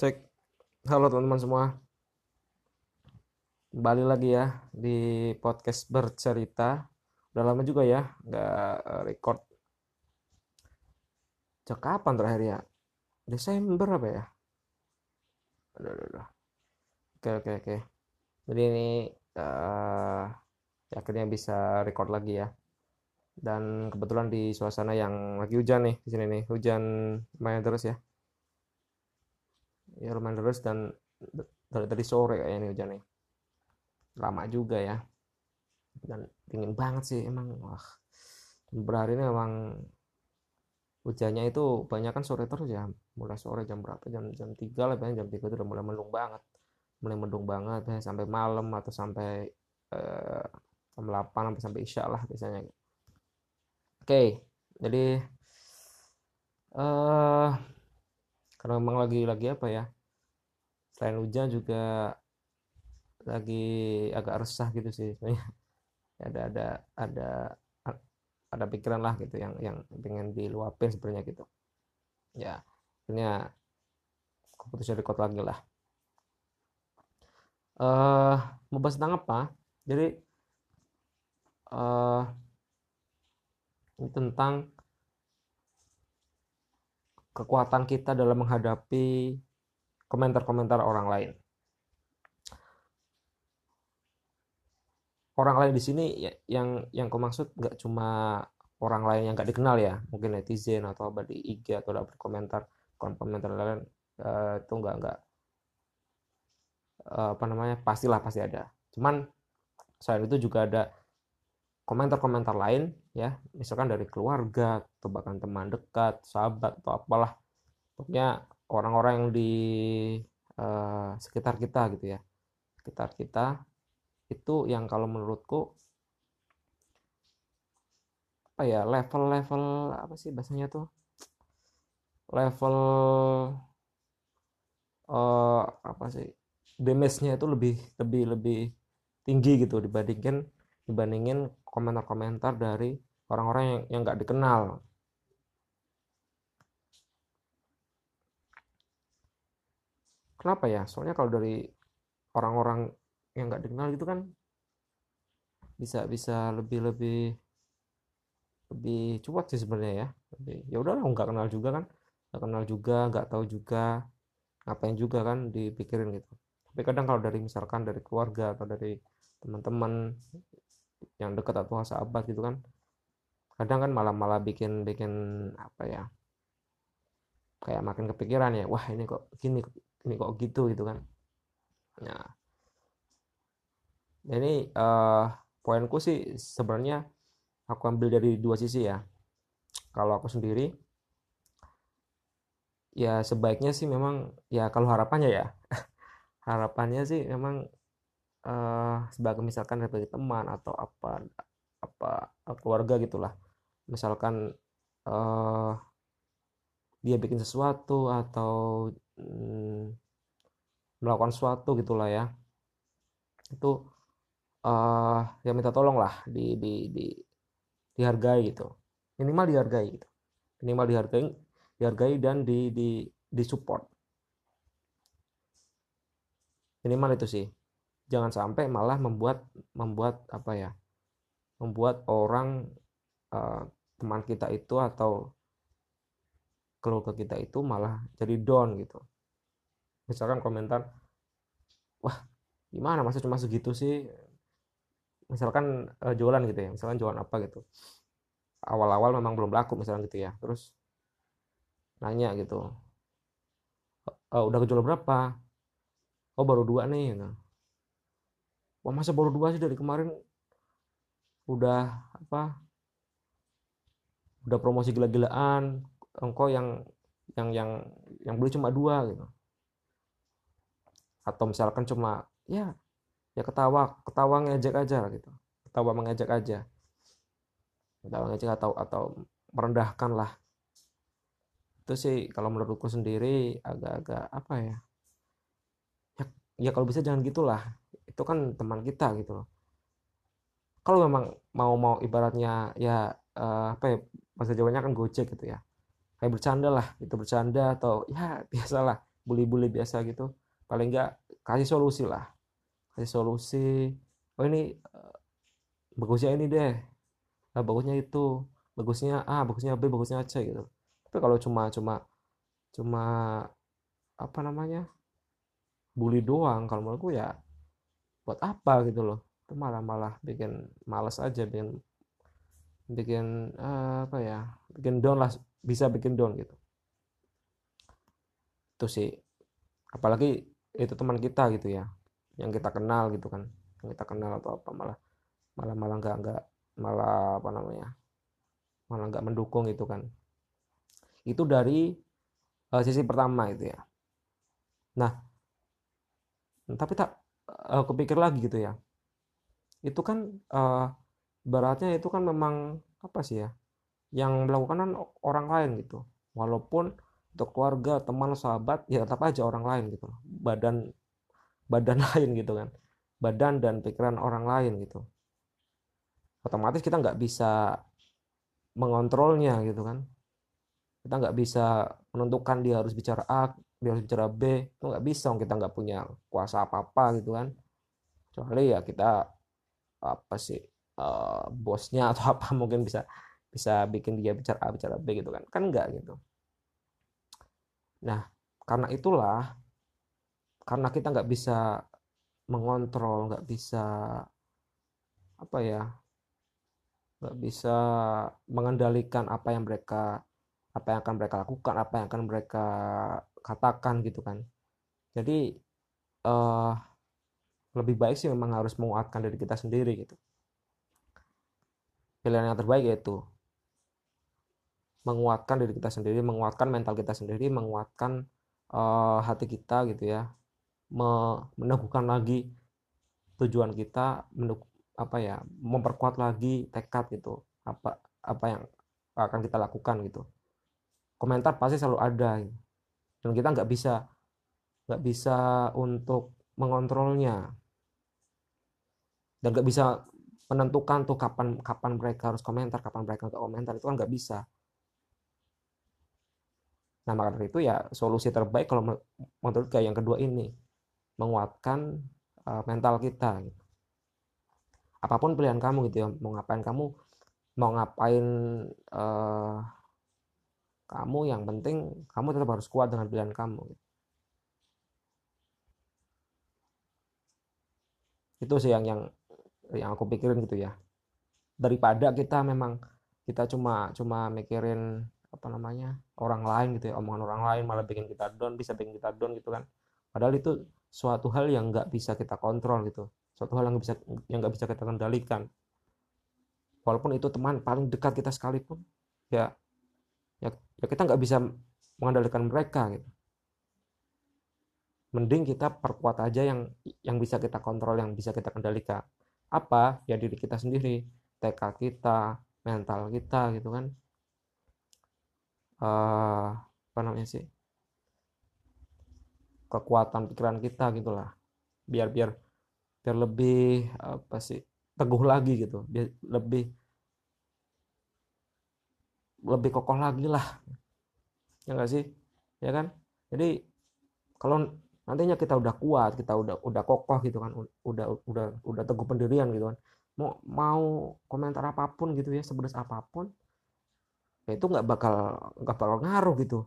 Cek. Halo teman-teman semua. Kembali lagi ya di podcast bercerita. Udah lama juga ya nggak eh, record. Sejak kapan terakhir ya? Desember apa ya? Aduh, aduh, aduh. Oke, oke, oke. Jadi ini eh akhirnya bisa record lagi ya. Dan kebetulan di suasana yang lagi hujan nih di sini nih. Hujan lumayan terus ya. Ya lumayan terus dan dari tadi sore kayaknya nih hujan nih. Lama juga ya. Dan dingin banget sih emang. Wah. Berhari ini emang hujannya itu banyak kan sore terus ya. Mulai sore jam berapa? Jam jam 3 lah jam 3 itu udah mulai mendung banget. Mulai mendung banget ya, sampai malam atau sampai eh, jam 8 sampai sampai isya lah biasanya. Oke, jadi eh karena memang lagi lagi apa ya? Selain hujan juga lagi agak resah gitu sih sebenarnya. Ada ada ada ada pikiran lah gitu yang yang pengen diluapin sebenarnya gitu. Ya, akhirnya keputusan record lagi lah. Eh, mau bahas tentang apa? Jadi eh ini tentang kekuatan kita dalam menghadapi komentar-komentar orang lain. Orang lain di sini ya- yang yang aku maksud nggak cuma orang lain yang nggak dikenal ya, mungkin netizen atau apa di IG atau dapat komentar komentar lain eh, itu nggak nggak eh, apa namanya pastilah pasti ada. Cuman selain itu juga ada komentar-komentar lain ya misalkan dari keluarga atau bahkan teman dekat sahabat atau apalah pokoknya orang-orang yang di eh, sekitar kita gitu ya sekitar kita itu yang kalau menurutku apa ya level-level apa sih bahasanya tuh level eh, apa sih damage-nya itu lebih lebih lebih tinggi gitu dibandingkan dibandingin komentar-komentar dari orang-orang yang yang nggak dikenal. Kenapa ya? Soalnya kalau dari orang-orang yang nggak dikenal gitu kan bisa bisa lebih lebih lebih cuek sih sebenarnya ya. Lebih ya udahlah nggak kenal juga kan, nggak kenal juga, nggak tahu juga, ngapain juga kan dipikirin gitu. Tapi kadang kalau dari misalkan dari keluarga atau dari teman-teman yang dekat atau sahabat gitu kan kadang kan malah malah bikin bikin apa ya kayak makin kepikiran ya wah ini kok gini ini kok gitu gitu kan. Nah ini eh poinku sih sebenarnya aku ambil dari dua sisi ya. Kalau aku sendiri ya sebaiknya sih memang ya kalau harapannya ya harapannya sih memang eh sebagai misalkan sebagai teman atau apa apa keluarga gitulah. Misalkan eh dia bikin sesuatu atau mm, melakukan sesuatu gitulah ya. Itu eh ya minta tolong lah di di di dihargai gitu. Minimal dihargai gitu. Minimal dihargai dihargai dan di di disupport. Minimal itu sih. Jangan sampai malah membuat membuat apa ya membuat orang eh, teman kita itu atau keluarga kita itu malah jadi down gitu. Misalkan komentar wah gimana masa cuma segitu sih? Misalkan eh, jualan gitu ya misalkan jualan apa gitu. Awal-awal memang belum laku misalkan gitu ya terus nanya gitu "Eh, udah kejual berapa? Oh baru dua nih gitu. Wah masa baru dua sih dari kemarin? Udah apa udah promosi gila-gilaan engkau yang yang yang yang beli cuma dua gitu. Atau misalkan cuma ya ya ketawa ketawa ngejek aja gitu. Ketawa mengejek aja. Ketawa ngejek atau atau merendahkan lah. Itu sih kalau menurutku sendiri agak-agak apa ya ya, ya kalau bisa jangan gitulah itu kan teman kita gitu loh. Kalau memang mau mau ibaratnya ya eh, apa ya bahasa Jawanya kan gojek gitu ya kayak bercanda lah itu bercanda atau ya biasalah bully-bully biasa gitu. Paling enggak kasih solusi lah. Kasih solusi oh ini uh, bagusnya ini deh. Nah, bagusnya itu. Bagusnya A bagusnya B bagusnya C gitu. Tapi kalau cuma cuma cuma apa namanya bully doang kalau menurutku ya buat apa gitu loh. Itu malah malah bikin males aja bikin bikin uh, apa ya bikin down lah bisa bikin down gitu. Itu sih. Apalagi itu teman kita gitu ya yang kita kenal gitu kan yang kita kenal atau apa malah malah malah nggak nggak malah apa namanya malah nggak mendukung itu kan. Itu dari uh, sisi pertama itu ya. Nah tapi tak uh, kepikir lagi gitu ya. Itu kan uh, baratnya itu kan memang apa sih ya yang melakukan kan orang lain gitu. Walaupun untuk keluarga teman sahabat ya tetap aja orang lain gitu. Badan badan lain gitu kan. Badan dan pikiran orang lain gitu. Otomatis kita nggak bisa mengontrolnya gitu kan. Kita nggak bisa menentukan dia harus bicara A dia harus bicara B. Itu nggak bisa kita nggak punya kuasa apa apa gitu kan. Kecuali ya kita apa sih uh, bosnya atau apa mungkin bisa bisa bikin dia bicara A bicara B gitu kan. Kan enggak gitu. Nah karena itulah karena kita nggak bisa mengontrol nggak bisa apa ya nggak bisa mengendalikan apa yang mereka apa yang akan mereka lakukan apa yang akan mereka katakan gitu kan. Jadi uh, lebih baik sih memang harus menguatkan diri kita sendiri gitu. Pilihan yang terbaik yaitu menguatkan diri kita sendiri menguatkan mental kita sendiri menguatkan uh, hati kita gitu ya. Meneguhkan lagi tujuan kita apa ya memperkuat lagi tekad gitu apa apa yang akan kita lakukan gitu. Komentar pasti selalu ada gitu. dan kita nggak bisa nggak bisa untuk mengontrolnya. Dan nggak bisa menentukan tuh kapan kapan mereka harus komentar kapan mereka nggak komentar itu kan nggak bisa nah maka dari itu ya solusi terbaik kalau menurut kayak yang kedua ini menguatkan uh, mental kita gitu. apa pun pilihan kamu gitu ya mau ngapain kamu mau ngapain uh, kamu yang penting kamu tetap harus kuat dengan pilihan kamu gitu. itu sih yang yang yang aku pikirin gitu ya daripada kita memang kita cuma cuma mikirin apa namanya orang lain gitu ya omongan orang lain malah bikin kita down bisa bikin kita down gitu kan. Padahal itu suatu hal yang nggak bisa kita kontrol gitu. Suatu hal yang bisa yang nggak bisa kita kendalikan. Walaupun itu teman paling dekat kita sekalipun ya ya, ya kita nggak bisa mengendalikan mereka gitu. Mending kita perkuat aja yang yang bisa kita kontrol yang bisa kita kendalikan. Apa? Ya diri kita sendiri tekad kita mental kita gitu kan uh, apa namanya sih kekuatan pikiran kita gitulah. Biar biar biar lebih apa sih teguh lagi gitu. Biar lebih lebih kokoh lagi lah. Ya enggak sih? Ya kan? Jadi kalau nantinya kita udah kuat kita udah udah kokoh gitu kan udah udah udah teguh pendirian gitu kan mau mau komentar apa pun gitu ya sebedas apa pun ya itu nggak bakal nggak bakal ngaruh gitu.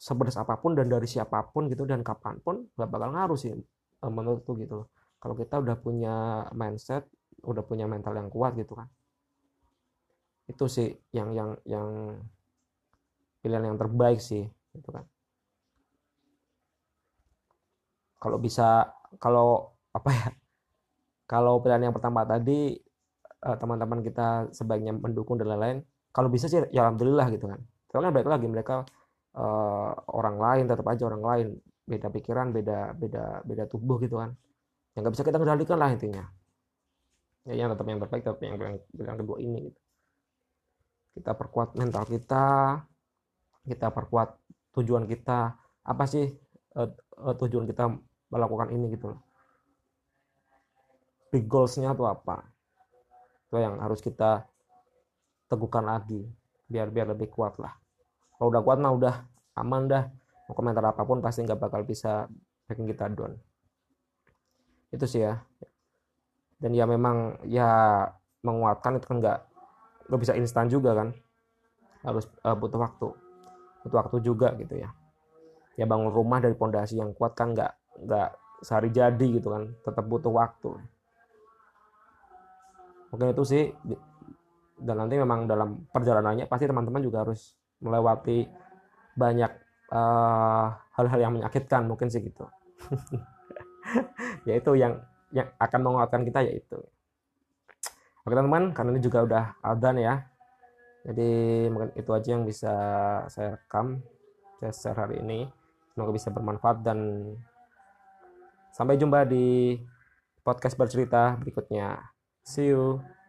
Sebedas apa pun dan dari siapa pun gitu dan kapan pun nggak bakal ngaruh sih eh, menurutku gitu kalau kita udah punya mindset udah punya mental yang kuat gitu kan. Itu sih yang yang yang pilihan yang terbaik sih gitu kan. Kalau bisa kalau apa ya kalau pilihan yang pertama tadi eh, teman-teman kita sebaiknya mendukung dan lain-lain kalau bisa sih ya alhamdulillah gitu kan. Kan baik lagi mereka uh, orang lain tetap aja orang lain. Beda pikiran beda beda beda tubuh gitu kan. Yang nggak bisa kita kendalikan lah intinya. Ya yang tetap yang terbaik tapi yang yang kedua ini gitu. Kita perkuat mental kita kita perkuat tujuan kita. Apa sih uh, uh, tujuan kita melakukan ini gitu loh. Big goalsnya tuh apa? Itu yang harus kita teguhkan lagi biar biar lebih kuat lah. Kalau udah kuat mah udah aman dah. Mau komentar apa pun pasti nggak bakal bisa bikin kita down itu sih ya. Dan ya memang ya menguatkan itu kan nggak nggak bisa instan juga kan. Harus uh, butuh waktu. Butuh waktu juga gitu ya. Ya bangun rumah dari pondasi yang kuat kan nggak nggak sehari jadi gitu kan. Tetap butuh waktu. Mungkin itu sih dan nanti memang dalam perjalanannya pasti teman-teman juga harus melewati banyak eh, hal-hal uh, yang menyakitkan mungkin sih gitu. Yaitu yang yang akan menguatkan kita yaitu oke teman-teman karena ini juga udah adan ya. Jadi mungkin itu aja yang bisa saya rekam saya share hari ini. Semoga bisa bermanfaat dan sampai jumpa di podcast bercerita berikutnya. See you